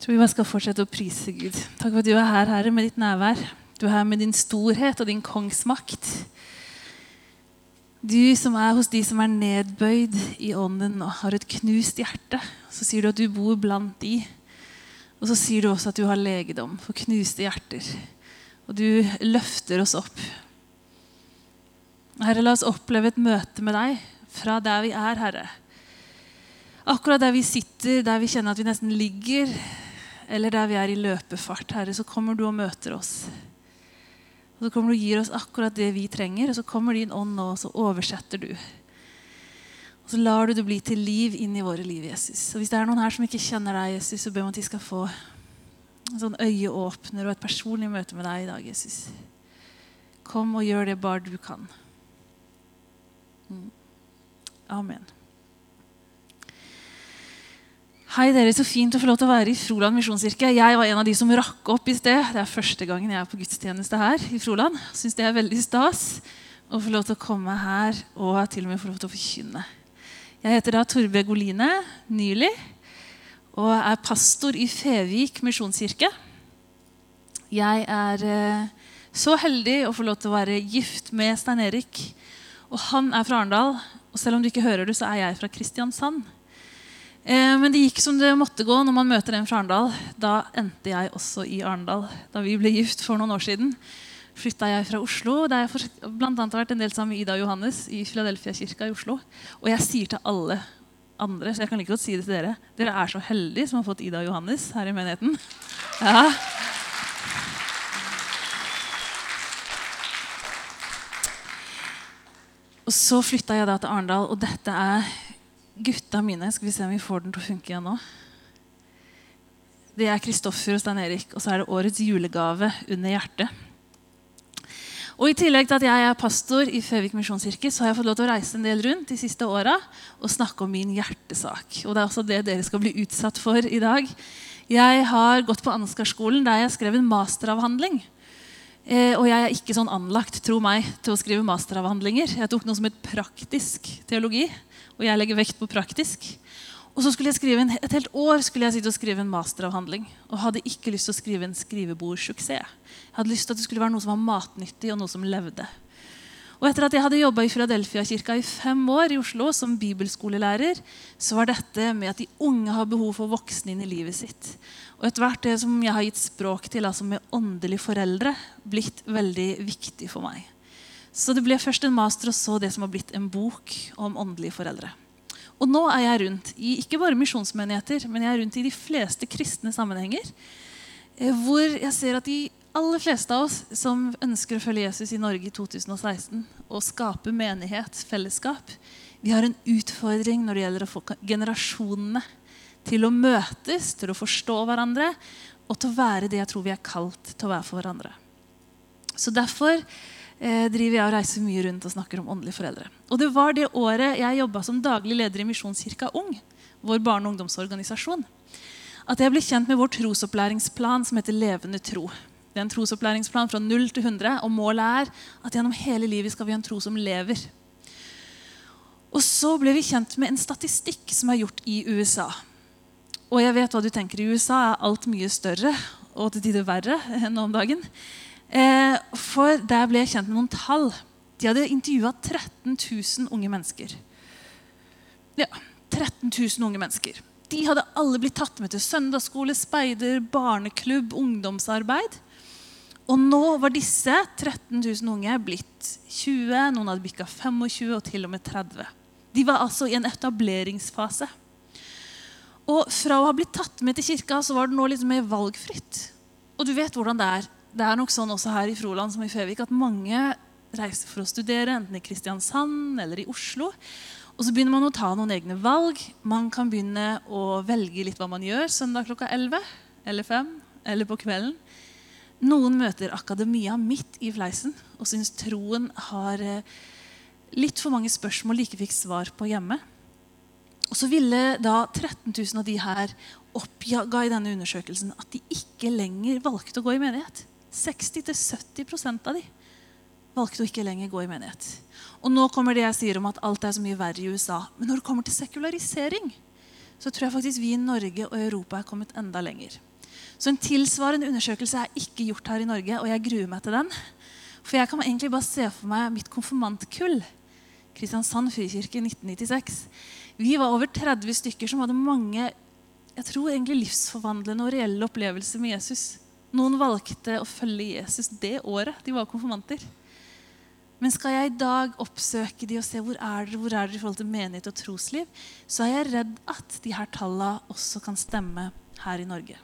Jeg tror vi bare skal fortsette å prise Gud. Takk for at du er her, Herre, med ditt nærvær. Du er her med din storhet og din kongsmakt. Du som er hos de som er nedbøyd i ånden og har et knust hjerte. Så sier du at du bor blant de. Og så sier du også at du har legedom for knuste hjerter. Og du løfter oss opp. Herre, la oss oppleve et møte med deg fra der vi er, Herre. Akkurat der vi sitter, der vi kjenner at vi nesten ligger, eller der vi er i løpefart, Herre, så kommer du og møter oss. Og Så kommer du og gir oss akkurat det vi trenger, og så kommer din ånd nå, og så oversetter du. Og så lar du det bli til liv inn i våre liv, Jesus. Og Hvis det er noen her som ikke kjenner deg, Jesus, så ber vi at de skal få en sånn øyeåpner og et personlig møte med deg i dag, Jesus. Kom og gjør det bare du kan. Mm. Amen. Hei, dere. Så fint å få lov til å være i Froland misjonskirke. Jeg var en av de som rakk opp i sted. Det er første gangen jeg er på gudstjeneste her i Froland. Syns det er veldig stas å få lov til å komme her og til og med få lov til å forkynne. Jeg heter da Torbe Goline Nyli og er pastor i Fevik misjonskirke. Jeg er eh, så heldig å få lov til å være gift med Stein Erik. Og han er fra Arendal. Og selv om du ikke hører det, så er jeg fra Kristiansand. Eh, men det gikk som det måtte gå når man møter en fra Arendal. Da endte jeg også i Arendal. Da vi ble gift for noen år siden, flytta jeg fra Oslo. Der jeg annet har vært en del sammen med Ida og Johannes i Filadelfia-kirka i Oslo. Og jeg sier til alle andre, så jeg kan like godt si det til dere, dere er så heldige som har fått Ida og Johannes her i menigheten. Ja. Og så flytta jeg da til Arendal, og dette er gutta mine Skal vi se om vi får den til å funke igjen nå. Det er Kristoffer og Stein Erik, og så er det årets julegave under hjertet. Og I tillegg til at jeg er pastor i Føvik misjonskirke, så har jeg fått lov til å reise en del rundt de siste åra og snakke om min hjertesak. Og Det er også det dere skal bli utsatt for i dag. Jeg har gått på Ansgarskolen der jeg skrev en masteravhandling. Eh, og jeg er ikke sånn anlagt tro meg, til å skrive masteravhandlinger. Jeg tok noe som het praktisk teologi og jeg legger vekt på praktisk. Og så skulle jeg skrive en, Et helt år skulle jeg sitte og skrive en masteravhandling. Og hadde ikke lyst til å skrive en skrivebordsuksess. Jeg hadde lyst til at det skulle være noe som var matnyttig, og noe som levde. Og etter at jeg hadde jobba i Filadelfia-kirka i fem år i Oslo som bibelskolelærer, så var dette med at de unge har behov for voksne inn i livet sitt. Og etter hvert det som jeg har gitt språk til, altså med åndelige foreldre, blitt veldig viktig for meg. Så det ble først en master og så det som har blitt en bok om åndelige foreldre. Og nå er jeg rundt i ikke bare misjonsmenigheter, men jeg er rundt i de fleste kristne sammenhenger. Eh, hvor jeg ser at de aller fleste av oss som ønsker å følge Jesus i Norge i 2016 og skape menighet, fellesskap, vi har en utfordring når det gjelder å få generasjonene til å møtes, til å forstå hverandre og til å være det jeg tror vi er kalt til å være for hverandre. Så derfor driver jeg og reiser mye rundt og snakker om åndelige foreldre. Og Det var det året jeg jobba som daglig leder i Misjonskirka Ung, vår barne- og ungdomsorganisasjon, at jeg ble kjent med vår trosopplæringsplan som heter Levende tro. Det er en trosopplæringsplan fra 0 til 100, og målet er at gjennom hele livet skal vi ha en tro som lever. Og så ble vi kjent med en statistikk som er gjort i USA. Og jeg vet hva du tenker. I USA er alt mye større og til tider verre enn om dagen. Eh, for der ble jeg kjent med noen tall. De hadde intervjua 13 000 unge mennesker. Ja, 13 000 unge mennesker. De hadde alle blitt tatt med til søndagsskole, speider, barneklubb, ungdomsarbeid. Og nå var disse 13 000 unge blitt 20, noen hadde bikka 25 og til og med 30. De var altså i en etableringsfase. Og fra å ha blitt tatt med til kirka, så var det nå litt mer valgfritt. Og du vet hvordan det er det er nok sånn også her i Froland som i Fevik at mange reiser for å studere, enten i Kristiansand eller i Oslo. Og så begynner man å ta noen egne valg. Man kan begynne å velge litt hva man gjør søndag klokka 11 eller 5 eller på kvelden. Noen møter akademia midt i fleisen og syns troen har eh, litt for mange spørsmål de ikke fikk svar på hjemme. Og så ville da 13 000 av de her oppga i denne undersøkelsen at de ikke lenger valgte å gå i menighet. 60-70% av de valgte å ikke lenger gå i menighet. Og nå kommer det jeg sier om at alt er så mye verre i USA. Men når det kommer til sekularisering, så tror jeg faktisk vi i Norge og Europa er kommet enda lenger. Så en tilsvarende undersøkelse er ikke gjort her i Norge, og jeg gruer meg til den. For jeg kan egentlig bare se for meg mitt konfirmantkull. Kristiansand frikirke 1996. Vi var over 30 stykker som hadde mange jeg tror egentlig livsforvandlende og reelle opplevelser med Jesus. Noen valgte å følge Jesus det året de var konfirmanter. Men skal jeg i dag oppsøke de og se hvor er dere, hvor er dere i forhold til menighet og trosliv, så er jeg redd at de her tallene også kan stemme her i Norge.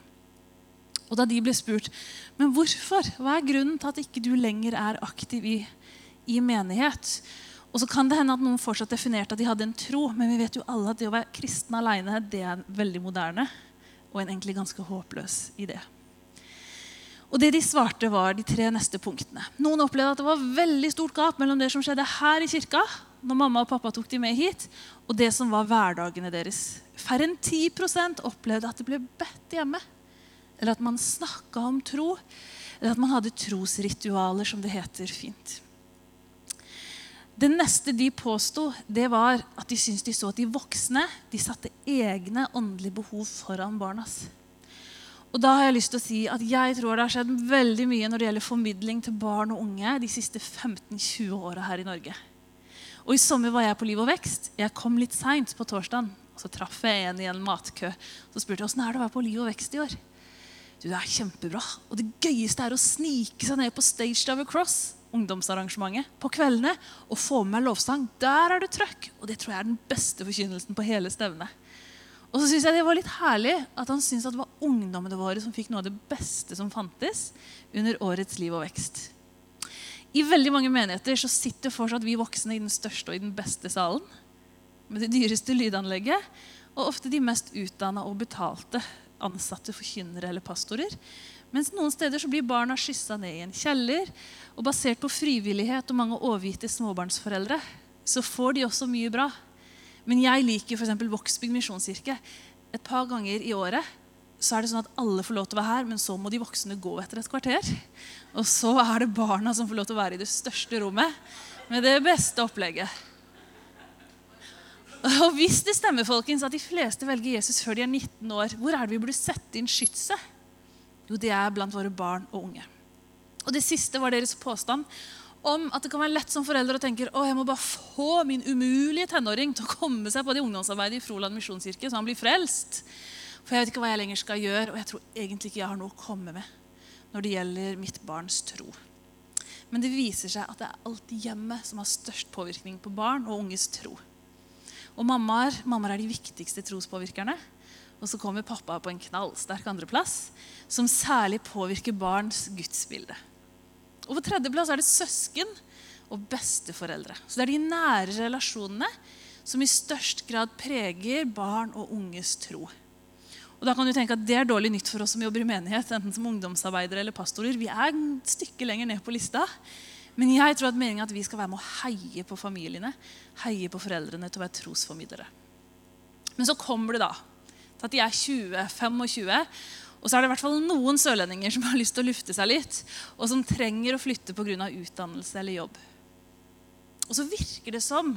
Og da de ble spurt men hvorfor, hva er grunnen til at ikke du lenger er aktiv i, i menighet, og så kan det hende at noen fortsatt definerte at de hadde en tro, men vi vet jo alle at det å være kristen alene det er veldig moderne og en egentlig ganske håpløs idé. Og det de svarte, var de tre neste punktene. Noen opplevde at det var veldig stort gap mellom det som skjedde her i kirka, når mamma og pappa tok de med hit, og det som var hverdagene deres. Færre enn 10% opplevde at det ble bedt hjemme. Eller at man snakka om tro. Eller at man hadde trosritualer, som det heter fint. Det neste de påsto, det var at de syntes de så at de voksne de satte egne åndelige behov foran barnas. Og da har Jeg lyst til å si at jeg tror det har skjedd veldig mye når det gjelder formidling til barn og unge de siste 15-20 åra her i Norge. Og I sommer var jeg på Liv og Vekst. Jeg kom litt seint på torsdagen. Og Så traff jeg en i en matkø. Så spurte jeg åssen er det å være på Liv og Vekst i år. Du, Det er kjempebra. Og det gøyeste er å snike seg ned på Stage Dover Cross ungdomsarrangementet på kveldene og få med meg lovsang. Der er det trøkk! Og det tror jeg er den beste forkynnelsen på hele stevnet. Og så synes jeg det var litt herlig at han syntes det var ungdommene våre som fikk noe av det beste som fantes under årets liv og vekst. I veldig mange menigheter så sitter fortsatt vi voksne i den største og i den beste salen. Med det dyreste lydanlegget og ofte de mest utdanna og betalte ansatte forkynnere eller pastorer. Mens noen steder så blir barna skyssa ned i en kjeller. Og basert på frivillighet og mange overgitte småbarnsforeldre så får de også mye bra. Men jeg liker f.eks. Vågsbygd misjonskirke. Et par ganger i året så er det sånn at alle får lov til å være her, men så må de voksne gå etter et kvarter. Og så er det barna som får lov til å være i det største rommet med det beste opplegget. Og hvis det stemmer folkens, at de fleste velger Jesus før de er 19 år, hvor er det vi burde sette inn skytset? Jo, det er blant våre barn og unge. Og Det siste var deres påstand om at det kan være lett som forelder å tenke å, jeg må bare få min umulige tenåring til å komme seg på det ungdomsarbeidet i Froland misjonskirke, så han blir frelst. For jeg vet ikke hva jeg lenger skal gjøre, og jeg tror egentlig ikke jeg har noe å komme med når det gjelder mitt barns tro. Men det viser seg at det er alltid hjemmet som har størst påvirkning på barn og unges tro. Og mammaer, mammaer er de viktigste trospåvirkerne. Og så kommer pappa på en knallsterk andreplass, som særlig påvirker barns gudsbilde. Og på tredjeplass er det søsken og besteforeldre. Så det er de nære relasjonene som i størst grad preger barn og unges tro. Og da kan du tenke at Det er dårlig nytt for oss som jobber i menighet, enten som ungdomsarbeidere eller pastorer. Vi er et stykke lenger ned på lista. Men jeg tror at meningen er at vi skal være med å heie på familiene, heie på foreldrene til å være trosformidlere. Men så kommer det da til at de er 20-25, og så er det i hvert fall noen sørlendinger som har lyst til å lufte seg litt, og som trenger å flytte pga. utdannelse eller jobb. Og så virker det som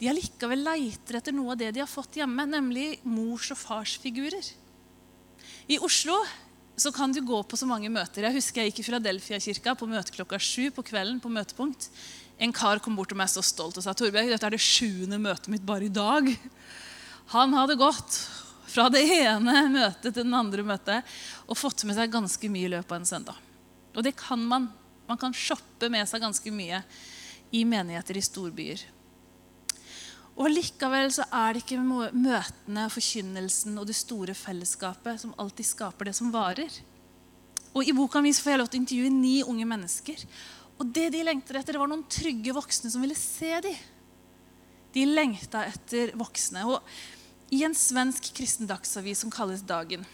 de allikevel leiter etter noe av det de har fått hjemme, nemlig mors- og farsfigurer. I Oslo så kan du gå på så mange møter. Jeg husker jeg gikk i Philadelphia-kirka på møte klokka sju på kvelden. på møtepunkt. En kar kom bort til meg så stolt og sa Torbjørg, dette er det sjuende møtet mitt bare i dag. Han hadde gått fra det ene møtet til den andre møtet og fått med seg ganske mye i løpet av en søndag. Og det kan man. Man kan shoppe med seg ganske mye i menigheter i storbyer. Og Likevel så er det ikke møtene, forkynnelsen og det store fellesskapet som alltid skaper det som varer. Og I boka mi får jeg lov til å intervjue ni unge mennesker. Og det de lengter etter, var noen trygge voksne som ville se dem. De lengta etter voksne. Og i en svensk kristen dagsavis som kalles Dagen,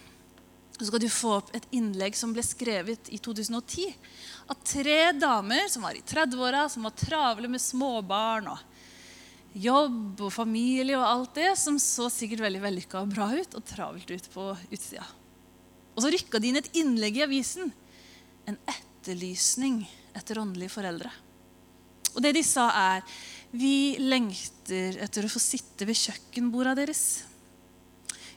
så skal du få opp et innlegg som ble skrevet i 2010 av tre damer som var i 30-åra, som var travle med småbarn og jobb og familie og alt det, som så sikkert veldig vellykka og bra ut og travelt ut på utsida. Og så rykka de inn et innlegg i avisen. En etterlysning etter åndelige foreldre. Og det de sa, er vi lengter etter å få sitte ved kjøkkenborda deres.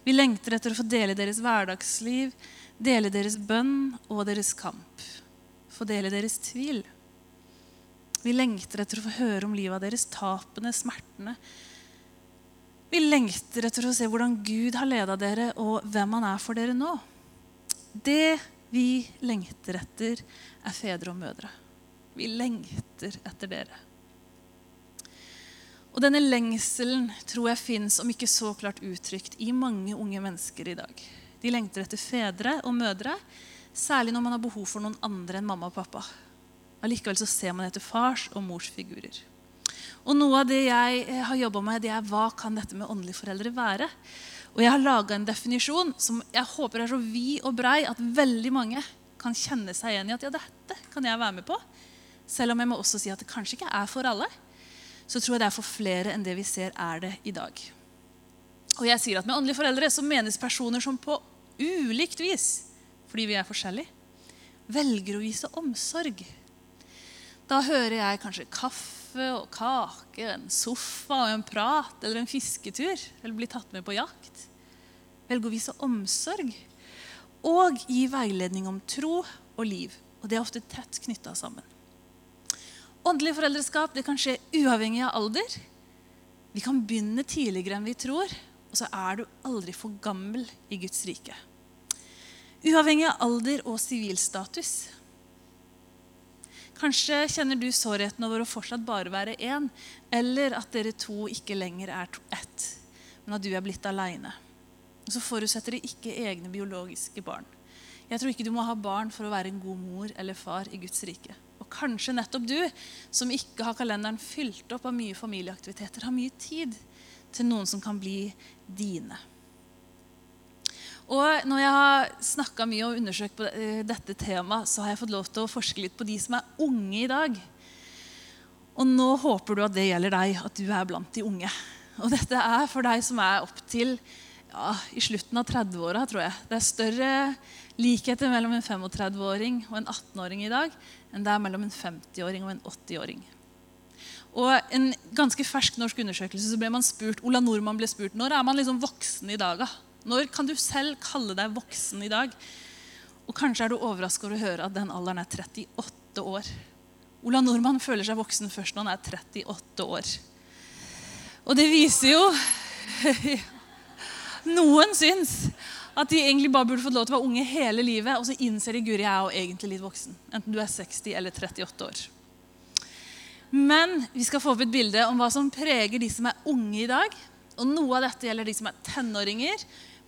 Vi lengter etter å få dele deres hverdagsliv, dele deres bønn og deres kamp. Få dele deres tvil. Vi lengter etter å få høre om livet deres, tapene, smertene. Vi lengter etter å se hvordan Gud har leda dere, og hvem han er for dere nå. Det vi lengter etter, er fedre og mødre. Vi lengter etter dere. Og denne lengselen tror jeg fins, om ikke så klart uttrykt, i mange unge mennesker i dag. De lengter etter fedre og mødre, særlig når man har behov for noen andre enn mamma og pappa. Allikevel så ser man etter fars og mors figurer. Og noe av det jeg eh, har jobba med, det er hva kan dette med åndelige foreldre være? Og jeg har laga en definisjon som jeg håper er så vid og brei at veldig mange kan kjenne seg igjen i at ja, dette kan jeg være med på. Selv om jeg må også si at det kanskje ikke er for alle. Så tror jeg det er for flere enn det vi ser er det i dag. Og jeg sier at Med åndelige foreldre så menes personer som på ulikt vis, fordi vi er forskjellige, velger å vise omsorg da hører jeg kanskje kaffe og kake, en sofa og en prat eller en fisketur. Eller bli tatt med på jakt. Velge å vise omsorg. Og gi veiledning om tro og liv. Og det er ofte tett knytta sammen. Åndelig foreldreskap det kan skje uavhengig av alder. Vi kan begynne tidligere enn vi tror, og så er du aldri for gammel i Guds rike. Uavhengig av alder og sivilstatus. Kanskje kjenner du sårheten over å fortsatt bare være én, eller at dere to ikke lenger er ett, men at du er blitt aleine. Så forutsetter det ikke egne biologiske barn. Jeg tror ikke du må ha barn for å være en god mor eller far i Guds rike. Kanskje nettopp du, som ikke har kalenderen fylt opp av mye familieaktiviteter, har mye tid til noen som kan bli dine. Og når jeg har snakka mye og undersøkt på eh, dette temaet, så har jeg fått lov til å forske litt på de som er unge i dag. Og nå håper du at det gjelder deg, at du er blant de unge. Og dette er for deg som er opptil ja, i slutten av 30-åra, tror jeg. Det er større likheter mellom en 35-åring og en 18-åring i dag enn det er mellom en 50-åring og en 80-åring. Og en ganske fersk norsk undersøkelse så ble man spurt, Ola Nordmann ble spurt når er man liksom voksen i dag. Når kan du selv kalle deg voksen i dag? Og Kanskje er du overraska over å høre at den alderen er 38 år. Ola Nordmann føler seg voksen først når han er 38 år. Og det viser jo Noen syns at de egentlig bare burde fått lov til å være unge hele livet, og så innser de guri, jeg er jo egentlig litt voksen. Enten du er 60 eller 38 år. Men vi skal få opp et bilde om hva som preger de som er unge i dag. Og Noe av dette gjelder de som er tenåringer,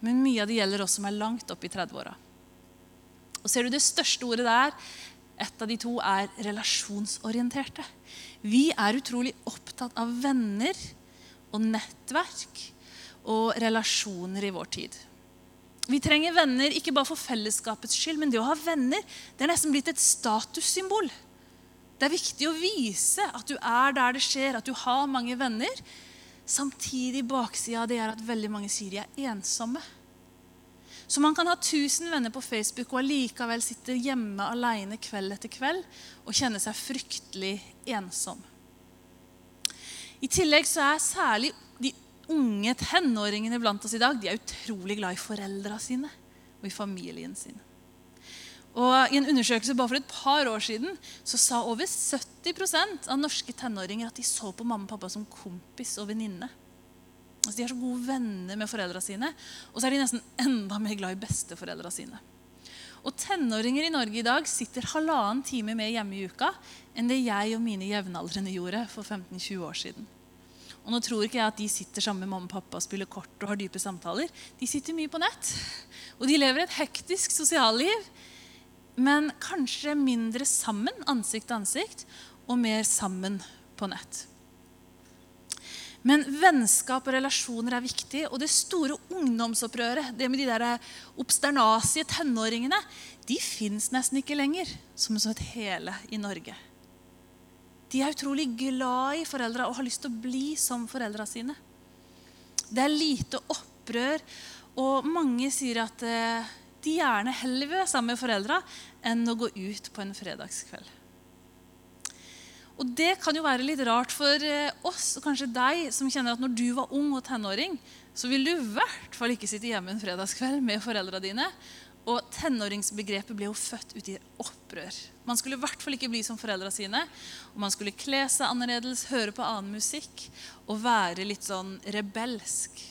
men mye av det gjelder oss som er langt opp i 30-åra. Og ser du det største ordet der? Et av de to er relasjonsorienterte. Vi er utrolig opptatt av venner og nettverk og relasjoner i vår tid. Vi trenger venner ikke bare for fellesskapets skyld, men det å ha venner det er nesten blitt et statussymbol. Det er viktig å vise at du er der det skjer, at du har mange venner. Samtidig baksida det er at veldig mange sier de er ensomme. Så man kan ha 1000 venner på Facebook og allikevel sitte hjemme alene kveld etter kveld og kjenne seg fryktelig ensom. I tillegg så er særlig unge tenåringene blant oss i dag de er utrolig glad i foreldra sine og i familien sin. Og I en undersøkelse bare for et par år siden så sa over 70% av norske tenåringer at de så på mamma og pappa som kompis og venninne. Altså, de er så gode venner med foreldra sine, og så er de nesten enda mer glad i besteforeldra sine. Og Tenåringer i Norge i dag sitter halvannen time mer hjemme i uka enn det jeg og mine jevnaldrende gjorde for 15-20 år siden. Og nå tror ikke jeg at de sitter sammen med mamma og pappa og spiller kort og har dype samtaler. De sitter mye på nett. Og de lever et hektisk sosialliv, men kanskje mindre sammen, ansikt til ansikt, og mer sammen på nett. Men vennskap og relasjoner er viktig. Og det store ungdomsopprøret, det med de der obsternasie tenåringene, de fins nesten ikke lenger som et hele i Norge. De er utrolig glad i foreldra og har lyst til å bli som foreldra sine. Det er lite opprør, og mange sier at eh, de gjerne heller vil være sammen med foreldra enn å gå ut på en fredagskveld. Og det kan jo være litt rart for eh, oss, og kanskje deg, som kjenner at når du var ung og tenåring, så ville du i hvert fall ikke sitte hjemme en fredagskveld med foreldra dine. Og tenåringsbegrepet ble jo født ut i opprør. Man skulle i hvert fall ikke bli som foreldra sine. Og man skulle kle seg annerledes, høre på annen musikk og være litt sånn rebelsk.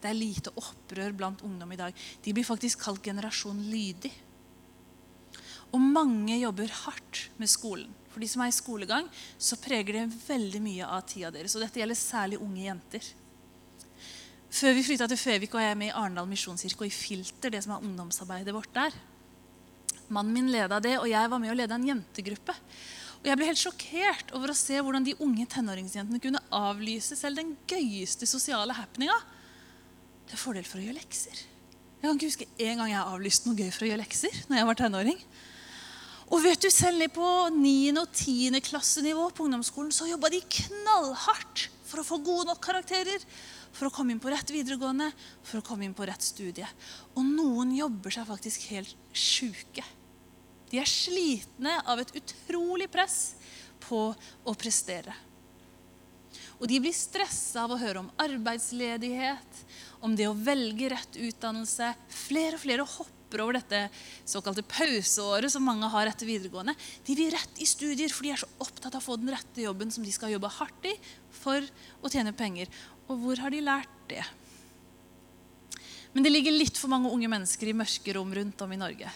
Det er lite opprør blant ungdom i dag. De blir faktisk kalt generasjon lydig. Og mange jobber hardt med skolen. For de som er i skolegang, så preger det veldig mye av tida deres. Og dette gjelder særlig unge jenter. Før vi flytta til Føvik, var jeg med i Arendal misjonskirke og i Filter, det som er ungdomsarbeidet vårt der. Mannen min leda det, og jeg var med å lede en jentegruppe. Og Jeg ble helt sjokkert over å se hvordan de unge tenåringsjentene kunne avlyse selv den gøyeste sosiale happeninga til fordel for å gjøre lekser. Jeg kan ikke huske en gang jeg har avlyst noe gøy for å gjøre lekser. når jeg var tenåring. Og vet du, Selv på 9. og 10. klassenivå på ungdomsskolen så jobba de knallhardt for å få gode nok karakterer, for å komme inn på rett videregående, for å komme inn på rett studie. Og noen jobber seg faktisk helt sjuke. De er slitne av et utrolig press på å prestere. Og de blir stressa av å høre om arbeidsledighet, om det å velge rett utdannelse. Flere og flere hopper over dette såkalte pauseåret som mange har etter videregående. De vil rett i studier, for de er så opptatt av å få den rette jobben som de skal jobbe hardt i for å tjene penger. Og hvor har de lært det? Men det ligger litt for mange unge mennesker i mørke rom rundt om i Norge.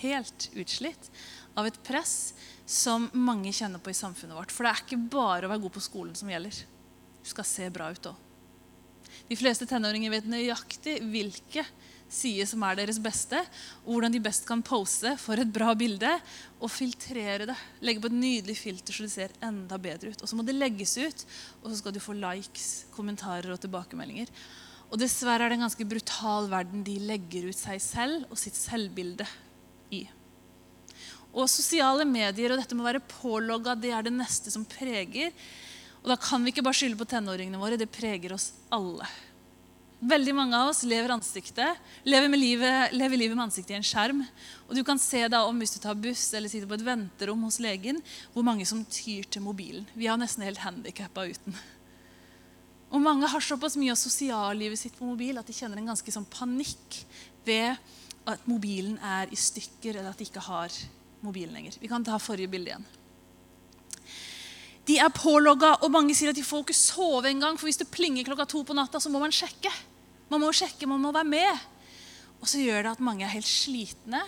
Helt utslitt av et press som mange kjenner på i samfunnet vårt. For det er ikke bare å være god på skolen som gjelder. Du skal se bra ut òg. De fleste tenåringer vet nøyaktig hvilke sider som er deres beste, og hvordan de best kan pose for et bra bilde og filtrere det. Legge på et nydelig filter så det ser enda bedre ut. Og så må det legges ut, og så skal du få likes, kommentarer og tilbakemeldinger. Og dessverre er det en ganske brutal verden de legger ut seg selv og sitt selvbilde i. Og sosiale medier og dette med å være pålogga, det er det neste som preger. Og da kan vi ikke bare skylde på tenåringene våre. Det preger oss alle. Veldig mange av oss lever, lever, livet, lever livet med ansiktet i en skjerm. Og du kan se da om hvis du tar buss eller sitter på et venterom hos legen, hvor mange som tyr til mobilen. Vi er nesten helt handikappa uten. Og mange har såpass mye av sosiallivet sitt på mobil at de kjenner en ganske sånn panikk ved at mobilen er i stykker, eller at de ikke har mobilen lenger. Vi kan ta forrige bilde igjen. De er pålogga, og mange sier at de får ikke sove engang. For hvis det plinger klokka to på natta, så må man sjekke. Man må sjekke, man må være med. Og så gjør det at mange er helt slitne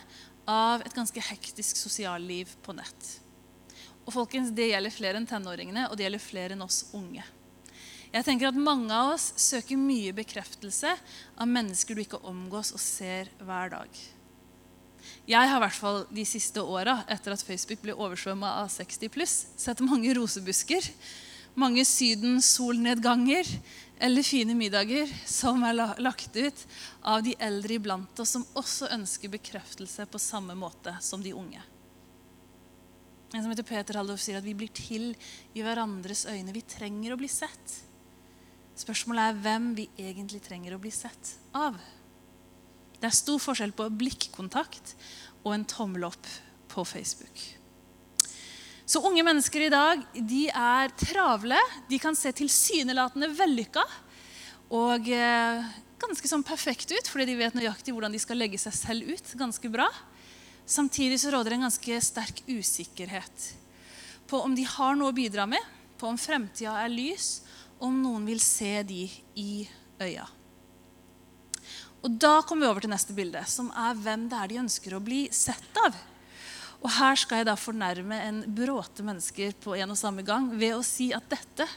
av et ganske hektisk sosialliv på nett. Og folkens, Det gjelder flere enn tenåringene, og det gjelder flere enn oss unge. Jeg tenker at Mange av oss søker mye bekreftelse av mennesker du ikke omgås og ser hver dag. Jeg har i hvert fall de siste åra, etter at Facebook ble oversvømma av 60 pluss, sett mange rosebusker, mange Syden-solnedganger eller fine middager som er lagt ut av de eldre iblant oss, som også ønsker bekreftelse på samme måte som de unge. En som heter Peter Haldorf sier at vi blir til i hverandres øyne. Vi trenger å bli sett. Spørsmålet er hvem vi egentlig trenger å bli sett av. Det er stor forskjell på blikkontakt og en tommel opp på Facebook. Så unge mennesker i dag de er travle. De kan se tilsynelatende vellykka og eh, ganske sånn perfekt ut, fordi de vet nøyaktig hvordan de skal legge seg selv ut. ganske bra. Samtidig så råder det en ganske sterk usikkerhet på om de har noe å bidra med, på om fremtida er lys, om noen vil se de i øya. Og Da kommer vi over til neste bilde, som er hvem det er de ønsker å bli sett av. Og Her skal jeg da fornærme en bråte mennesker på en og samme gang ved å si at dette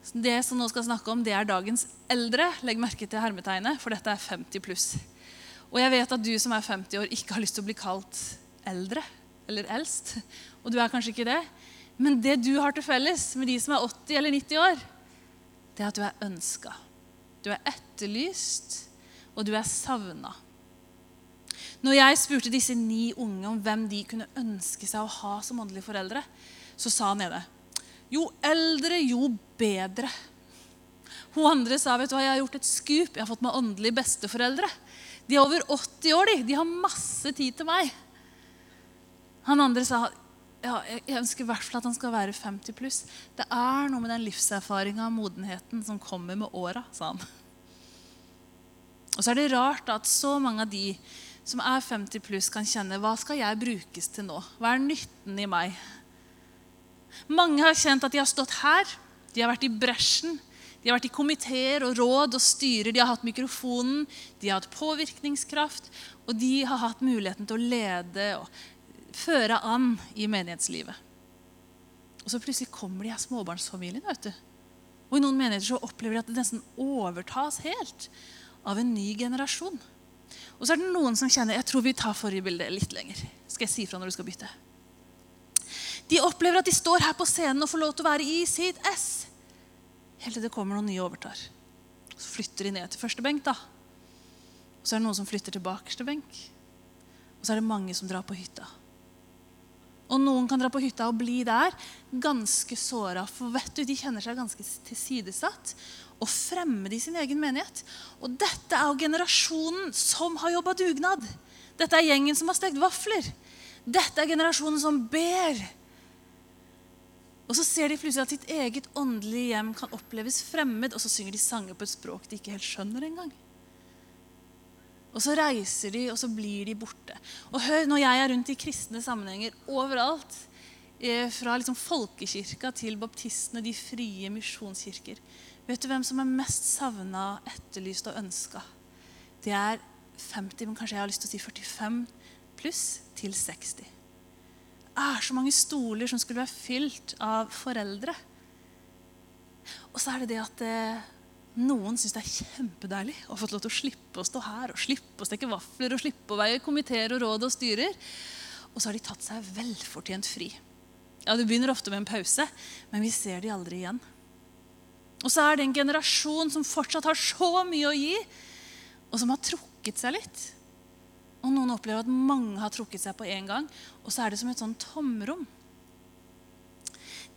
det som nå skal snakke om, det er dagens eldre. Legg merke til hermetegnet, for dette er 50 pluss. Og jeg vet at du som er 50 år, ikke har lyst til å bli kalt eldre eller eldst. Og du er kanskje ikke det. Men det du har til felles med de som er 80 eller 90 år, det er at du er ønska. Du er etterlyst og du er savna. Når jeg spurte disse ni unge om hvem de kunne ønske seg å ha som åndelige foreldre, så sa han ene jo eldre, jo bedre. Hun andre sa vet du hva, jeg har gjort et skup. Jeg har fått meg åndelige besteforeldre. De er over 80 år, de. De har masse tid til meg. Han andre sa ja, jeg ønsker i hvert fall at han skal være 50 pluss. Det er noe med den livserfaringa og modenheten som kommer med åra, sa han. Og så er det rart at så mange av de som er 50 pluss, kan kjenne hva skal jeg brukes til nå? Hva er nytten i meg? Mange har kjent at de har stått her, de har vært i bresjen. De har vært i komiteer og råd og styrer, de har hatt mikrofonen, de har hatt påvirkningskraft, og de har hatt muligheten til å lede og føre an i menighetslivet. Og så plutselig kommer de her småbarnsfamiliene. vet du. Og i noen menigheter så opplever de at det nesten overtas helt av en ny generasjon. Og så er det noen som kjenner jeg tror vi tar forrige bilde litt lenger. Skal jeg si fra når du skal bytte? De opplever at de står her på scenen og får lov til å være i sitt ess. Helt til det kommer noen nye og overtar. Så flytter de ned til første benk. da. Og så er det noen som flytter til bakerste benk. Og så er det mange som drar på hytta. Og noen kan dra på hytta og bli der ganske såra. For vet du, de kjenner seg ganske tilsidesatt og fremmede i sin egen menighet. Og dette er jo generasjonen som har jobba dugnad. Dette er gjengen som har stekt vafler. Dette er generasjonen som ber. Og så ser de plutselig at sitt eget åndelige hjem kan oppleves fremmed, og så synger de sanger på et språk de ikke helt skjønner engang. Og så reiser de, og så blir de borte. Og hør, Når jeg er rundt i kristne sammenhenger overalt, eh, fra liksom folkekirka til baptistene, de frie misjonskirker Vet du hvem som er mest savna, etterlyst og ønska? Det er 50, men kanskje jeg har lyst til å si 45 pluss til 60. Det er så mange stoler som skulle være fylt av foreldre. Og så er det det at eh, noen syns det er kjempedeilig å få lov til å slippe å stå her og slippe å steke vafler og slippe å veie komiteer og råd og styrer. Og så har de tatt seg velfortjent fri. Ja, Det begynner ofte med en pause, men vi ser de aldri igjen. Og så er det en generasjon som fortsatt har så mye å gi, og som har trukket seg litt. Og noen opplever at mange har trukket seg på en gang, og så er det som et sånn tomrom.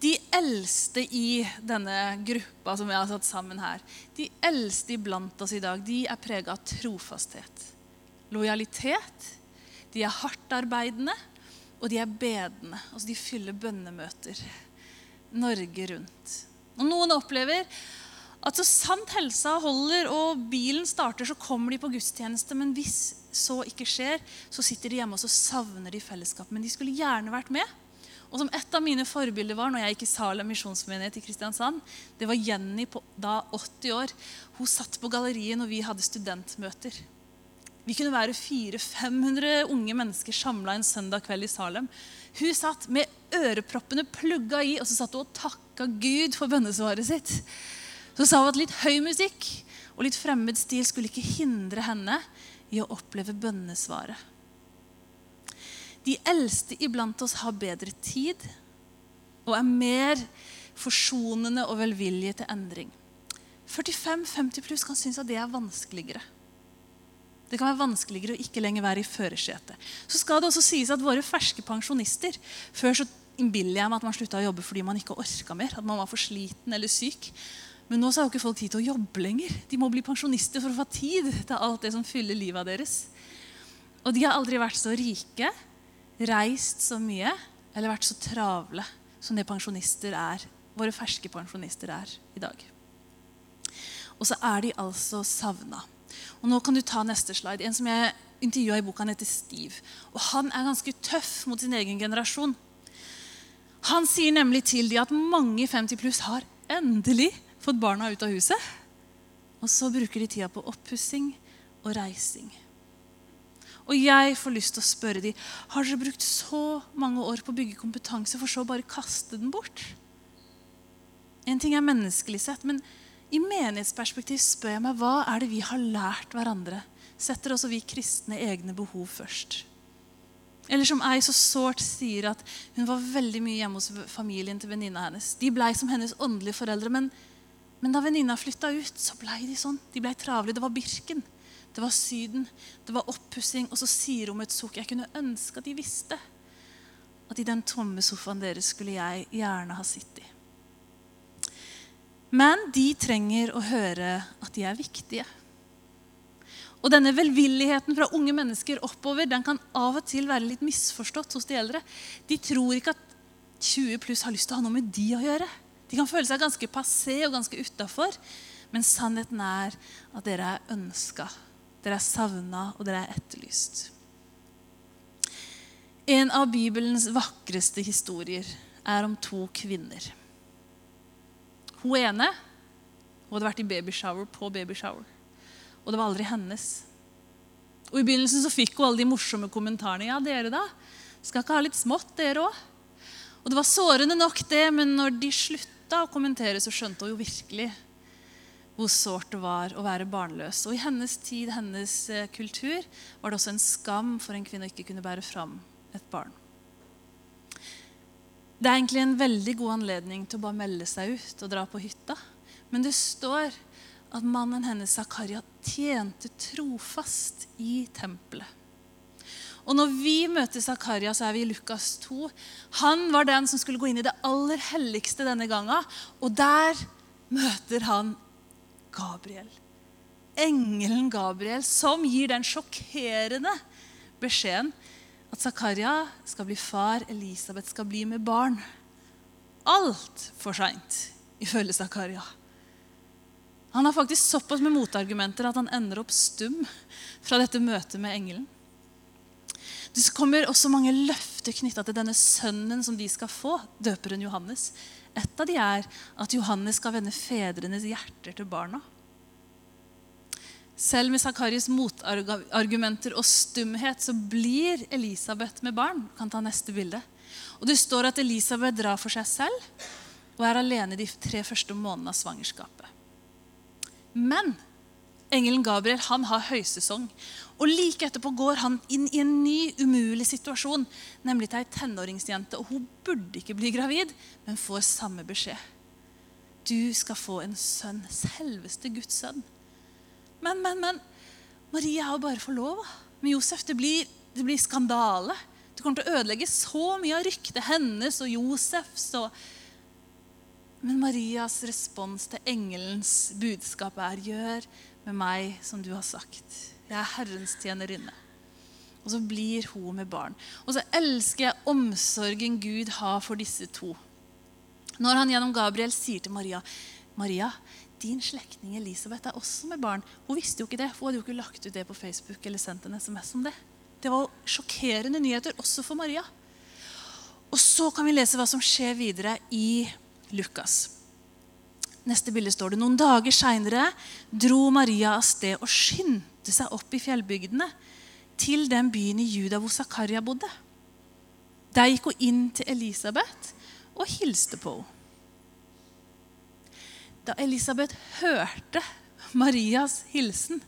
De eldste i denne gruppa som vi har satt sammen her, de eldste iblant oss i dag, de er prega av trofasthet. Lojalitet. De er hardtarbeidende, og de er bedende. Altså de fyller bønnemøter Norge rundt. Og Noen opplever at så sant helsa holder og bilen starter, så kommer de på gudstjeneste. Men hvis så ikke skjer, så sitter de hjemme og så savner de fellesskap. Men de skulle gjerne vært med. Og som Et av mine forbilder var når jeg gikk i Salem misjonsmenighet i Kristiansand, det var Jenny på da 80 år. Hun satt på galleriet når vi hadde studentmøter. Vi kunne være 400-500 unge mennesker samla en søndag kveld i Salem. Hun satt med øreproppene plugga i, og så satt hun og takka Gud for bønnesvaret sitt. Så sa hun at litt høy musikk og litt fremmed stil skulle ikke hindre henne i å oppleve bønnesvaret. De eldste iblant oss har bedre tid og er mer forsonende og velvillige til endring. 45-50 pluss kan synes at det er vanskeligere. Det kan være vanskeligere å ikke lenger være i førersetet. Så skal det også sies at våre ferske pensjonister Før så innbiller jeg meg at man slutta å jobbe fordi man ikke orka mer. At man var for sliten eller syk. Men nå har jo ikke folk tid til å jobbe lenger. De må bli pensjonister for å få tid til alt det som fyller livet deres. Og de har aldri vært så rike reist så mye eller vært så travle som det pensjonister er, våre ferske pensjonister er i dag. Og så er de altså savna. Og nå kan du ta neste slide. En som jeg intervjua i boka, heter Steve. Og han er ganske tøff mot sin egen generasjon. Han sier nemlig til de at mange 50 pluss har endelig fått barna ut av huset. Og så bruker de tida på oppussing og reising. Og jeg får lyst til å spørre dem, har dere brukt så mange år på å bygge kompetanse for så å bare kaste den bort? En ting er menneskelig sett, men i menighetsperspektiv spør jeg meg hva er det vi har lært hverandre? Setter også vi kristne egne behov først? Eller som ei så sårt sier at hun var veldig mye hjemme hos familien til venninna hennes. De blei som hennes åndelige foreldre, men, men da venninna flytta ut, så blei de sånn. De blei travle. Det var Birken. Det var Syden, det var oppussing. Og så sier hun med et sukk Jeg kunne ønske at de visste at i den tomme sofaen deres skulle jeg gjerne ha sittet. Men de trenger å høre at de er viktige. Og denne velvilligheten fra unge mennesker oppover den kan av og til være litt misforstått hos de eldre. De tror ikke at 20 pluss har lyst til å ha noe med de å gjøre. De kan føle seg ganske passé og ganske utafor. Men sannheten er at dere er ønska, dere er savna, og dere er etterlyst. En av Bibelens vakreste historier er om to kvinner. Hun ene hun hadde vært i babyshower på babyshower. Og det var aldri hennes. Og I begynnelsen så fikk hun alle de morsomme kommentarene. Ja, dere da? Skal ikke ha litt smått, dere òg? Og det var sårende nok, det, men når de slutta å kommentere, så skjønte hun jo virkelig hvor sårt det var å være barnløs. Og i hennes tid, hennes eh, kultur, var det også en skam for en kvinne å ikke kunne bære fram et barn. Det er egentlig en veldig god anledning til å bare melde seg ut og dra på hytta. Men det står at mannen hennes, Zakaria, tjente trofast i tempelet. Og når vi møter Zakaria, så er vi i Lukas 2. Han var den som skulle gå inn i det aller helligste denne gangen. Og der møter han Gabriel. Engelen Gabriel, som gir den sjokkerende beskjeden at Zakaria skal bli far, Elisabeth skal bli med barn. Altfor seint, ifølge Zakaria. Han har faktisk såpass med motargumenter at han ender opp stum fra dette møtet med engelen. Det kommer også mange løfter knytta til denne sønnen som de skal få, døperen Johannes. Et av de er at Johannes skal vende fedrenes hjerter til barna. Selv med Zakaris motargumenter og stumhet så blir Elisabeth med barn. Kan ta neste bilde. Og Det står at Elisabeth drar for seg selv og er alene de tre første månedene av svangerskapet. Men engelen Gabriel han har høysesong. Og Like etterpå går han inn i en ny, umulig situasjon, nemlig til ei tenåringsjente. Og Hun burde ikke bli gravid, men får samme beskjed. Du skal få en sønn, selveste Guds sønn. Men, men, men Maria er jo bare forlova med Josef. Det blir, det blir skandale. Det kommer til å ødelegge så mye av ryktet hennes og Josefs. og men Marias respons til engelens budskap er 'Gjør med meg som du har sagt'. Jeg er Herrens tjenerinne. Og så blir hun med barn. Og så elsker jeg omsorgen Gud har for disse to. Når han gjennom Gabriel sier til Maria Maria, din slektning Elisabeth er også med barn. Hun visste jo ikke det, hun hadde jo ikke lagt ut det på Facebook eller sendt en SMS om det. Det var sjokkerende nyheter også for Maria. Og så kan vi lese hva som skjer videre i Lukas. Neste bilde står det noen dager seinere dro Maria av sted og skyndte seg opp i fjellbygdene, til den byen i Juda hvor Zakaria bodde. Der gikk hun inn til Elisabeth og hilste på henne. Da Elisabeth hørte Marias hilsen,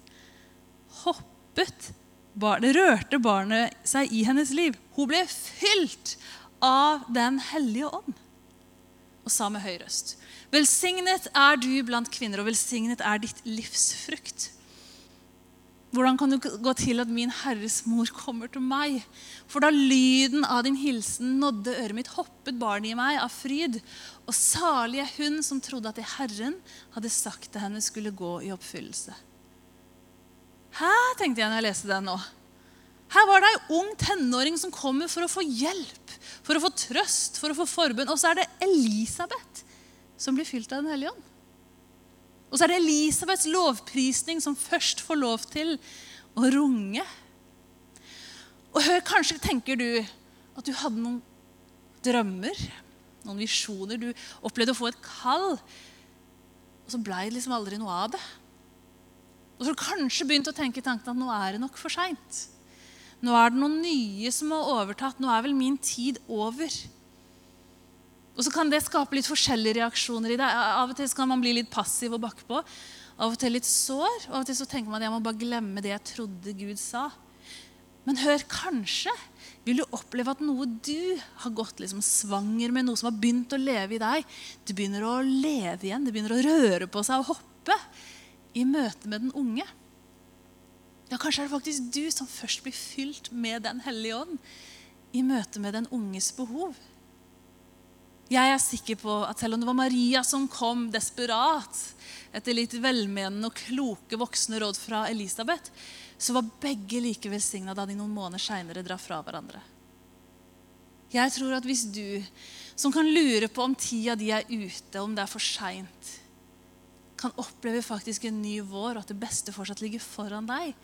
hoppet barnet, rørte barnet seg i hennes liv. Hun ble fylt av Den hellige ånd og sa med høy røst.: Velsignet er du blant kvinner, og velsignet er ditt livsfrukt. Hvordan kan du gå til at min Herres mor kommer til meg? For da lyden av din hilsen nådde øret mitt, hoppet barnet i meg av fryd. Og salig er hun som trodde at det Herren hadde sagt til henne, skulle gå i oppfyllelse. Hæ, tenkte jeg når jeg leste den nå. Her var det ei ung tenåring som kommer for å få hjelp, for å få trøst, for å få forbund. Og så er det Elisabeth som blir fylt av Den hellige ånd. Og så er det Elisabeths lovprisning som først får lov til å runge. Og hør, kanskje tenker du at du hadde noen drømmer, noen visjoner. Du opplevde å få et kall, og så blei det liksom aldri noe av det. Og så har du kanskje begynt å tenke tanken at nå er det nok for seint. Nå er det noen nye som har overtatt. Nå er vel min tid over. Og så kan det skape litt forskjellige reaksjoner i deg. Av og til kan man bli litt passiv og bakke på. Av og til litt sår. Og av og til så tenker man at jeg må bare glemme det jeg trodde Gud sa. Men hør, kanskje vil du oppleve at noe du har gått liksom svanger med, noe som har begynt å leve i deg, det begynner å leve igjen. Det begynner å røre på seg og hoppe i møte med den unge. Ja, Kanskje er det faktisk du som først blir fylt med Den hellige ånd i møte med den unges behov. Jeg er sikker på at selv om det var Maria som kom desperat etter litt velmenende og kloke voksne råd fra Elisabeth, så var begge like velsigna da de noen måneder seinere drar fra hverandre. Jeg tror at hvis du, som kan lure på om tida di er ute, om det er for seint, kan oppleve faktisk en ny vår, og at det beste fortsatt ligger foran deg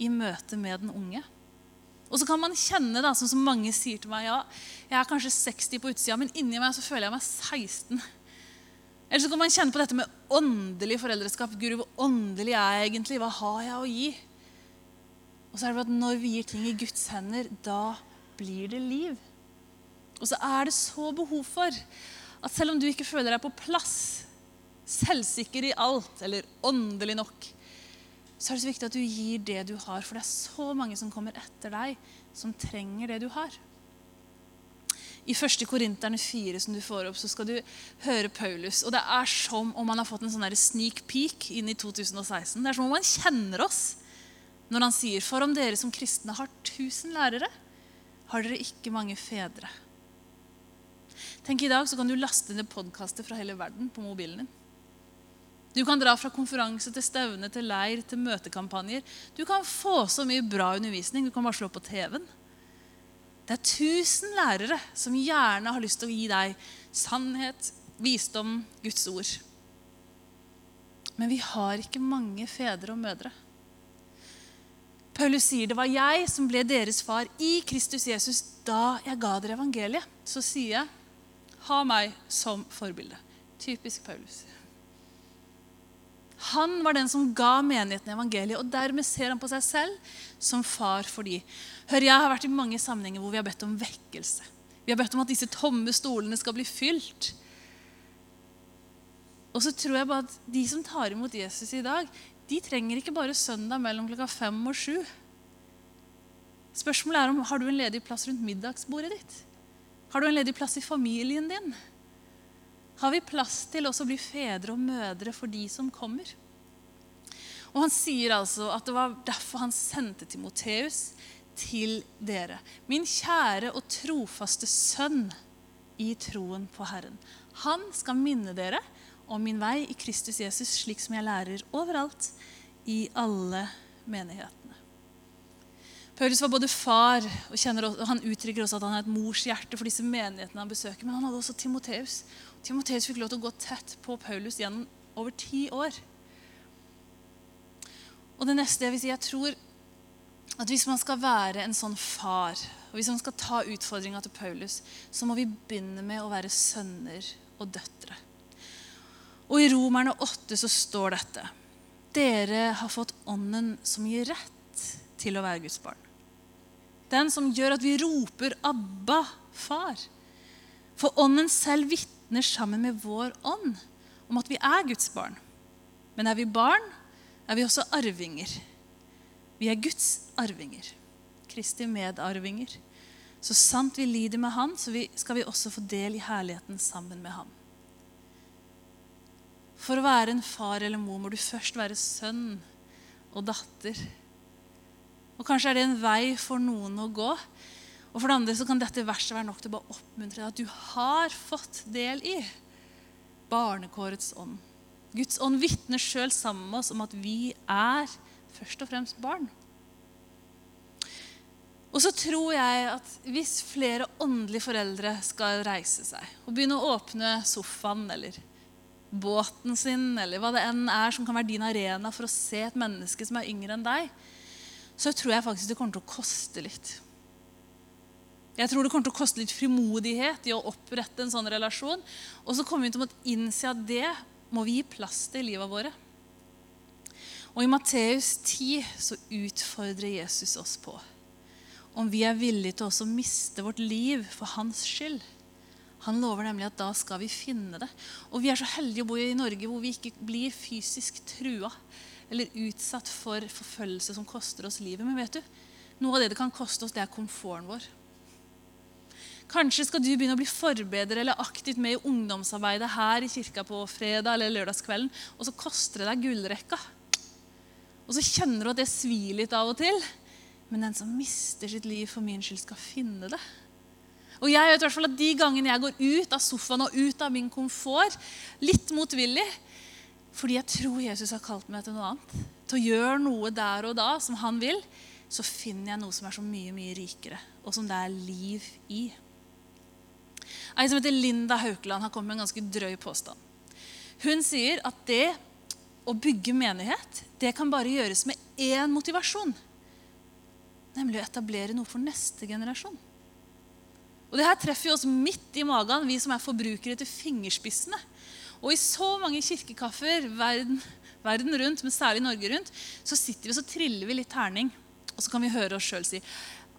i møte med den unge. Og så kan man kjenne, da, sånn som mange sier til meg, ja, jeg er kanskje 60 på utsida, men inni meg så føler jeg meg 16. Eller så kan man kjenne på dette med åndelig foreldreskap. Guru, hvor åndelig er jeg egentlig? Hva har jeg å gi? Og så er det at når vi gir ting i Guds hender, da blir det liv. Og så er det så behov for at selv om du ikke føler deg på plass, selvsikker i alt eller åndelig nok, så er det så viktig at du gir det du har. For det er så mange som kommer etter deg, som trenger det du har. I 1. Korinterne 4 som du får opp, så skal du høre Paulus. Og det er som om han har fått en sånn sneak peek inn i 2016. Det er som om han kjenner oss når han sier For om dere som kristne har tusen lærere, har dere ikke mange fedre. Tenk I dag så kan du laste ned podkaster fra hele verden på mobilen din. Du kan dra fra konferanse til stevne til leir til møtekampanjer. Du kan få så mye bra undervisning. Du kan bare slå på TV-en. Det er tusen lærere som gjerne har lyst til å gi deg sannhet, visdom, Guds ord. Men vi har ikke mange fedre og mødre. Paulus sier det var jeg som ble deres far i Kristus Jesus da jeg ga dere evangeliet. Så sier jeg ha meg som forbilde. Typisk Paulus. Han var den som ga menigheten evangeliet, og dermed ser han på seg selv som far for de. Hør, Jeg har vært i mange sammenhenger hvor vi har bedt om vekkelse. Vi har bedt om at disse tomme stolene skal bli fylt. Og så tror jeg bare at de som tar imot Jesus i dag, de trenger ikke bare søndag mellom klokka fem og sju. Spørsmålet er om har du en ledig plass rundt middagsbordet ditt. Har du en ledig plass i familien din? Har vi plass til også å bli fedre og mødre for de som kommer? Og Han sier altså at det var derfor han sendte Timoteus til dere. Min kjære og trofaste sønn i troen på Herren. Han skal minne dere om min vei i Kristus Jesus, slik som jeg lærer overalt i alle menighetene. Paulus var både far, og, kjenner, og han uttrykker også at han har et mors hjerte for disse menighetene han besøker. Men han hadde også Timoteus. Timoteus fikk lov til å gå tett på Paulus gjennom over ti år. Og det neste jeg vil si, jeg tror at hvis man skal være en sånn far, og hvis man skal ta utfordringa til Paulus, så må vi begynne med å være sønner og døtre. Og i Romerne 8 så står dette. Dere har fått ånden som gir rett til å være Guds barn. Den som gjør at vi roper 'Abba, far'. For ånden selv vitner sammen med vår ånd om at vi er Guds barn. Men er vi barn, er vi også arvinger. Vi er Guds arvinger. Kristi medarvinger. Så sant vi lider med Han, så skal vi også få del i herligheten sammen med Han. For å være en far eller mor må du først være sønn og datter. Og Kanskje er det en vei for noen å gå. Og For det andre så kan dette verset være nok til å bare oppmuntre deg at du har fått del i barnekårets ånd. Guds ånd vitner sjøl sammen med oss om at vi er først og fremst barn. Og så tror jeg at hvis flere åndelige foreldre skal reise seg og begynne å åpne sofaen eller båten sin, eller hva det enn er som kan være din arena for å se et menneske som er yngre enn deg, så tror jeg faktisk det kommer til å koste litt. Jeg tror det kommer til å koste litt frimodighet i å opprette en sånn relasjon. Og så kommer vi til å innse at det må vi gi plass til i livet våre. Og i Matteus 10 så utfordrer Jesus oss på om vi er villige til også å miste vårt liv for hans skyld. Han lover nemlig at da skal vi finne det. Og vi er så heldige å bo i Norge hvor vi ikke blir fysisk trua eller utsatt for forfølgelse som koster oss livet. Men vet du, noe av det det kan koste oss, det er komforten vår. Kanskje skal du begynne å bli forbedrer eller aktivt med i ungdomsarbeidet her i kirka på fredag eller lørdagskvelden, og så koster det deg gullrekka. Og så kjenner du at det svir litt av og til. Men den som mister sitt liv for min skyld, skal finne det. Og jeg vet i hvert fall at De gangene jeg går ut av sofaen og ut av min komfort, litt motvillig, fordi jeg tror Jesus har kalt meg til noe annet, til å gjøre noe der og da som han vil, så finner jeg noe som er så mye, mye rikere, og som det er liv i. Ei som heter Linda Haukeland, har kommet med en ganske drøy påstand. Hun sier at det å bygge menighet det kan bare gjøres med én motivasjon. Nemlig å etablere noe for neste generasjon. Og det her treffer jo oss midt i magen, vi som er forbrukere til fingerspissene. Og i så mange kirkekaffer verden, verden rundt, men særlig Norge rundt, så sitter vi så triller vi litt terning. Og så kan vi høre oss sjøl si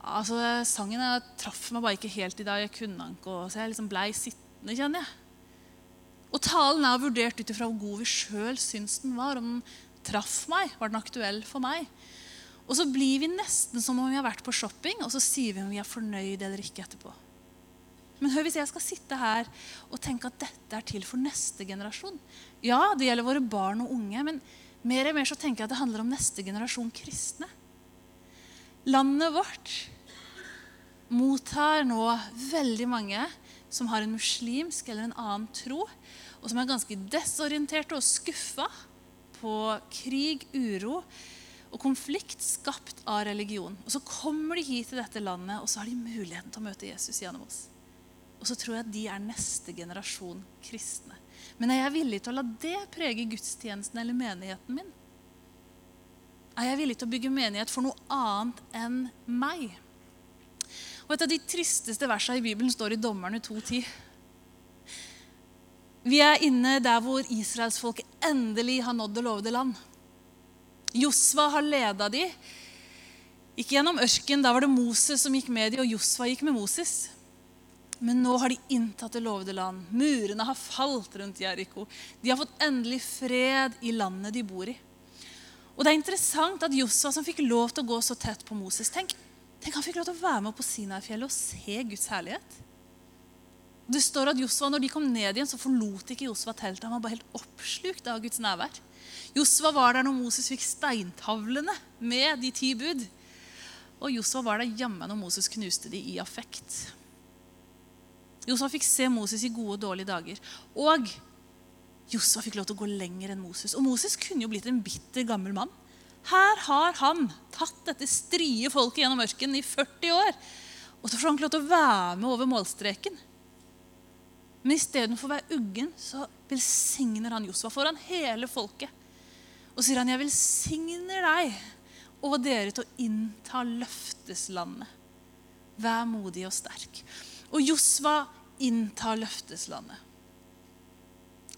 altså, sangen jeg traff meg bare ikke helt i dag. Jeg kunne den ikke, så jeg liksom blei sittende, kjenner jeg. Og talen er vurdert ut ifra hvor god vi sjøl syns den var. Om den traff meg, var den aktuell for meg. Og så blir vi nesten som om vi har vært på shopping, og så sier vi om vi er fornøyd eller ikke etterpå. Men hør hvis jeg skal sitte her og tenke at dette er til for neste generasjon. Ja, det gjelder våre barn og unge, men mer og mer så tenker jeg at det handler om neste generasjon kristne. Landet vårt mottar nå veldig mange som har en muslimsk eller en annen tro, og som er ganske desorienterte og skuffa på krig, uro og konflikt skapt av religion. Og Så kommer de hit til dette landet, og så har de muligheten til å møte Jesus gjennom oss. Og så tror jeg at de er neste generasjon kristne. Men er jeg villig til å la det prege gudstjenesten eller menigheten min? Er jeg villig til å bygge menighet for noe annet enn meg? Og Et av de tristeste versene i Bibelen står i Dommerne 2.10. Vi er inne der hvor israelsfolket endelig har nådd det lovede land. Josva har leda de. Ikke gjennom ørken, da var det Moses som gikk med de, og Josva gikk med Moses. Men nå har de inntatt det lovede land. Murene har falt rundt Jeriko. De har fått endelig fred i landet de bor i. Og det er interessant at Josua, som fikk lov til å gå så tett på Moses Tenk, tenk han fikk lov til å være med på Sinai-fjellet og se Guds herlighet. Det står at Josua, når de kom ned igjen, så forlot ikke Josua teltet. Han var bare helt oppslukt av Guds nærvær. Josua var der når Moses fikk steintavlene med de ti bud. Og Josua var der jammen når Moses knuste de i affekt. Josua fikk se Moses i gode og dårlige dager. Og Josua fikk lov til å gå lenger enn Moses. Og Moses kunne jo blitt en bitter, gammel mann. Her har han tatt dette strie folket gjennom ørkenen i 40 år. Og så får han ikke lov til å være med over målstreken. Men istedenfor å være uggen så velsigner han Josua foran hele folket. Og sier han, 'Jeg velsigner deg og dere til å innta løfteslandet.' Vær modig og sterk. Og Josva inntar løfteslandet.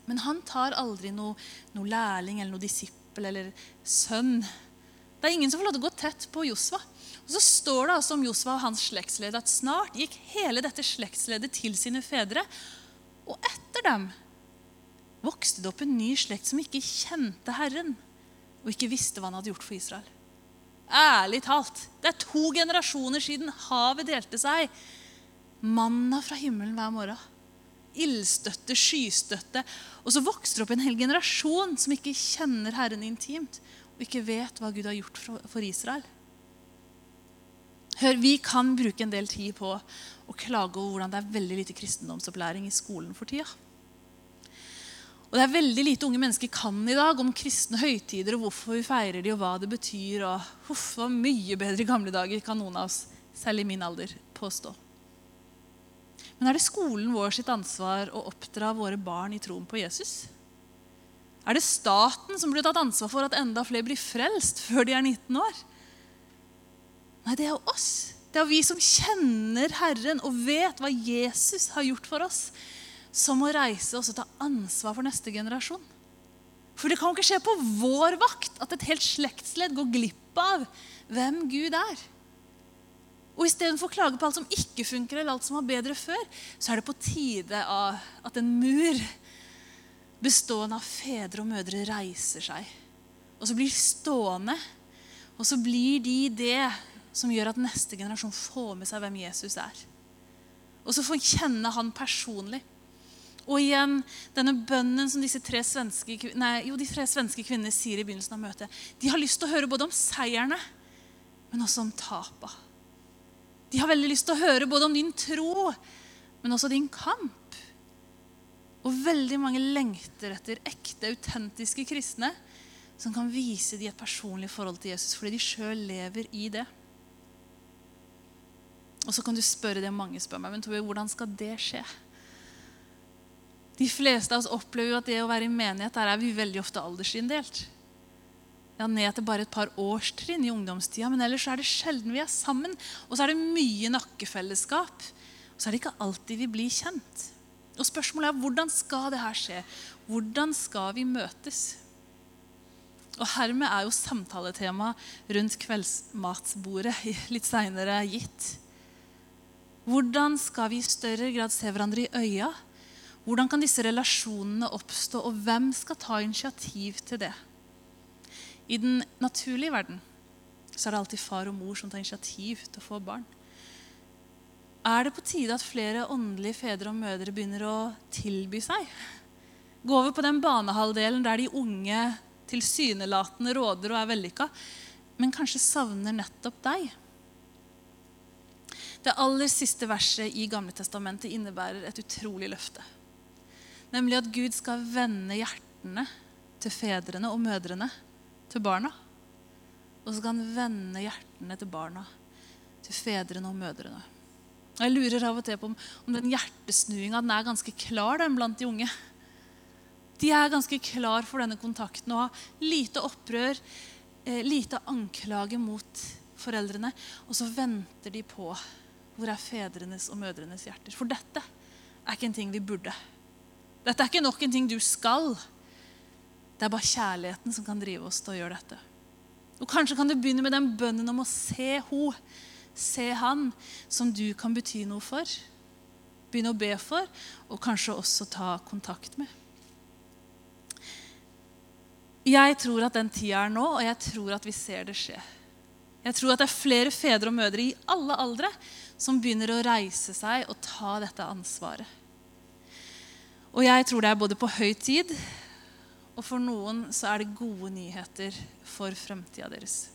Men han tar aldri noe, noe lærling eller noe disippel eller sønn. Det er ingen som får lov til å gå tett på Josva. Og Så står det altså om Josva og hans slektsleder, at snart gikk hele dette slektsledet til sine fedre. Og etter dem vokste det opp en ny slekt som ikke kjente Herren og ikke visste hva han hadde gjort for Israel. Ærlig talt, det er to generasjoner siden havet delte seg. Manna fra himmelen hver morgen. Ildstøtte, skystøtte. Og så vokser det opp en hel generasjon som ikke kjenner Herren intimt, og ikke vet hva Gud har gjort for Israel. Hør, Vi kan bruke en del tid på å klage over hvordan det er veldig lite kristendomsopplæring i skolen for tida. Og det er veldig lite unge mennesker kan i dag om kristne høytider og hvorfor vi feirer de og hva det betyr. og Huff, det var mye bedre i gamle dager, kan noen av oss, særlig min alder, påstå. Men er det skolen vår sitt ansvar å oppdra våre barn i troen på Jesus? Er det staten som burde tatt ansvar for at enda flere blir frelst før de er 19 år? Nei, det er oss. Det er vi som kjenner Herren og vet hva Jesus har gjort for oss, som må reise oss og ta ansvar for neste generasjon. For det kan jo ikke skje på vår vakt at et helt slektsledd går glipp av hvem Gud er. Og istedenfor å klage på alt som ikke funker, eller alt som var bedre før, så er det på tide at en mur bestående av fedre og mødre reiser seg. Og så blir de stående. Og så blir de det som gjør at neste generasjon får med seg hvem Jesus er. Og så får kjenne han personlig. Og igjen, denne bønnen som disse tre svenske, nei, jo, de tre svenske kvinnene sier i begynnelsen av møtet, de har lyst til å høre både om seierne, men også om tapa. De har veldig lyst til å høre både om din tro, men også din kamp. Og veldig mange lengter etter ekte, autentiske kristne som kan vise dem et personlig forhold til Jesus fordi de sjøl lever i det. Og så kan du spørre det mange spør meg, men Tove, hvordan skal det skje? De fleste av oss opplever jo at det å være i menighet, der er vi veldig ofte aldersinndelt. Ja, ned til bare et par årstrinn i ungdomstida, men ellers er det sjelden vi er sammen. Og så er det mye nakkefellesskap. Og så er det ikke alltid vi blir kjent. Og spørsmålet er hvordan skal det her skje? Hvordan skal vi møtes? Og hermed er jo samtaletema rundt kveldsmatsbordet litt seinere gitt. Hvordan skal vi i større grad se hverandre i øya? Hvordan kan disse relasjonene oppstå, og hvem skal ta initiativ til det? I den naturlige verden så er det alltid far og mor som tar initiativ til å få barn. Er det på tide at flere åndelige fedre og mødre begynner å tilby seg? Gå over på den banehalvdelen der de unge tilsynelatende råder og er vellykka, men kanskje savner nettopp deg. Det aller siste verset i Gamle Testamentet innebærer et utrolig løfte. Nemlig at Gud skal vende hjertene til fedrene og mødrene til barna. Og så skal han vende hjertene til barna til fedrene og mødrene. Jeg lurer av og til på om, om den hjertesnuinga er ganske klar den blant de unge. De er ganske klar for denne kontakten og har lite opprør, eh, lite anklage mot foreldrene. Og så venter de på hvor er fedrenes og mødrenes hjerter. For dette er ikke en ting vi burde. Dette er ikke nok en ting du skal. Det er bare kjærligheten som kan drive oss til å gjøre dette. Og Kanskje kan du begynne med den bønnen om å se ho, se han, som du kan bety noe for. Begynne å be for, og kanskje også ta kontakt med. Jeg tror at den tida er nå, og jeg tror at vi ser det skje. Jeg tror at det er flere fedre og mødre i alle aldre som begynner å reise seg og ta dette ansvaret. Og jeg tror det er både på høy tid, og for noen så er det gode nyheter for fremtida deres.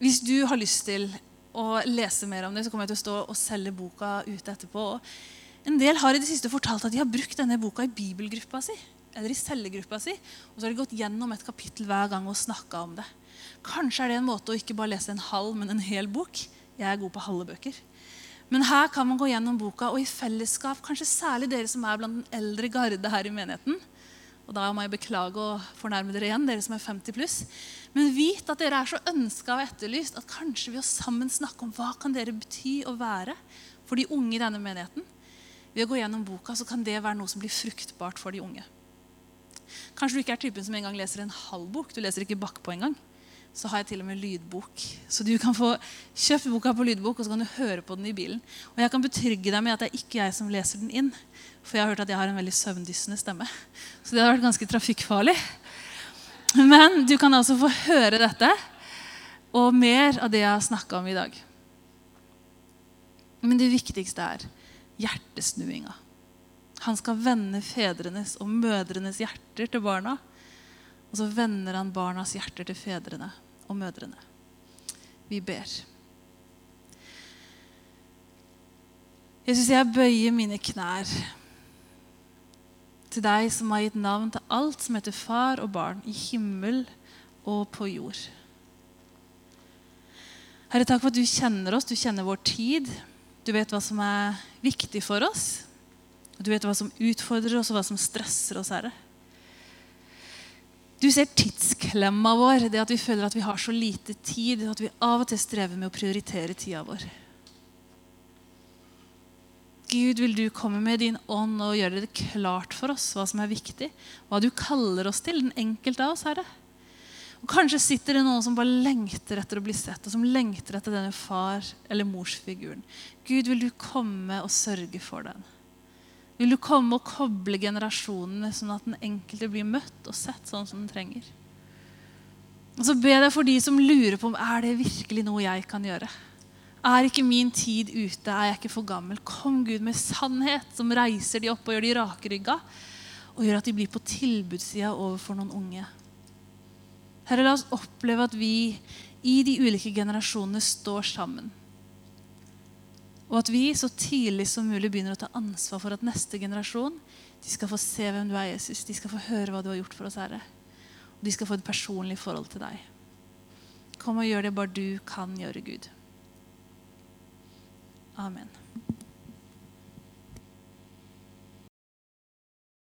Hvis du har lyst til å lese mer om det, så kommer jeg til å stå og selge boka ute etterpå. En del har i det siste fortalt at de har brukt denne boka i bibelgruppa si. Eller i cellegruppa si. Og så har de gått gjennom et kapittel hver gang og snakka om det. Kanskje er det en måte å ikke bare lese en halv, men en hel bok. Jeg er god på halve bøker. Men her kan man gå gjennom boka, og i fellesskap, kanskje særlig dere som er blant den eldre garde her i menigheten. Og da må jeg beklage å fornærme dere igjen, dere som er 50 pluss. Men vit at dere er så ønska og etterlyst at kanskje vi å sammen snakke om hva kan dere bety å være for de unge i denne menigheten. Ved å gå gjennom boka så kan det være noe som blir fruktbart for de unge. Kanskje du ikke er typen som en gang leser en halv bok. Du leser ikke Bakkpå engang så har jeg til og med lydbok. Så du kan få kjøpt boka på lydbok, og så kan du høre på den i bilen. Og jeg kan betrygge deg med at det er ikke jeg som leser den inn. For jeg har hørt at jeg har en veldig søvndyssende stemme. Så det har vært ganske trafikkfarlig. Men du kan altså få høre dette og mer av det jeg har snakka om i dag. Men det viktigste er hjertesnuinga. Han skal vende fedrenes og mødrenes hjerter til barna. Og så vender han barnas hjerter til fedrene og mødrene. Vi ber. Jesus, jeg bøyer mine knær til deg som har gitt navn til alt som heter far og barn, i himmel og på jord. Herre, takk for at du kjenner oss, du kjenner vår tid. Du vet hva som er viktig for oss. Du vet hva som utfordrer oss, og hva som stresser oss, Herre. Du ser tidsklemma vår, det at vi føler at vi har så lite tid, at vi av og til strever med å prioritere tida vår. Gud, vil du komme med din ånd og gjøre det klart for oss hva som er viktig? Hva du kaller oss til, den enkelte av oss, Herre. Og Kanskje sitter det noen som bare lengter etter å bli sett, og som lengter etter denne far- eller morsfiguren. Gud, vil du komme og sørge for den? Vil du komme og koble generasjonene, sånn at den enkelte blir møtt og sett sånn som den trenger? Og så ber jeg for de som lurer på om er det virkelig noe jeg kan gjøre. Er ikke min tid ute? Er jeg ikke for gammel? Kom, Gud, med sannhet som reiser de opp og gjør de rakrygga, og gjør at de blir på tilbudssida overfor noen unge. Herre, la oss oppleve at vi i de ulike generasjonene står sammen og at vi så tidlig som mulig begynner å ta ansvar for at neste generasjon de skal få se hvem du er, Jesus. De skal få høre hva du har gjort for oss, Herre. Og de skal få et personlig forhold til deg. Kom og gjør det bare du kan gjøre, Gud. Amen.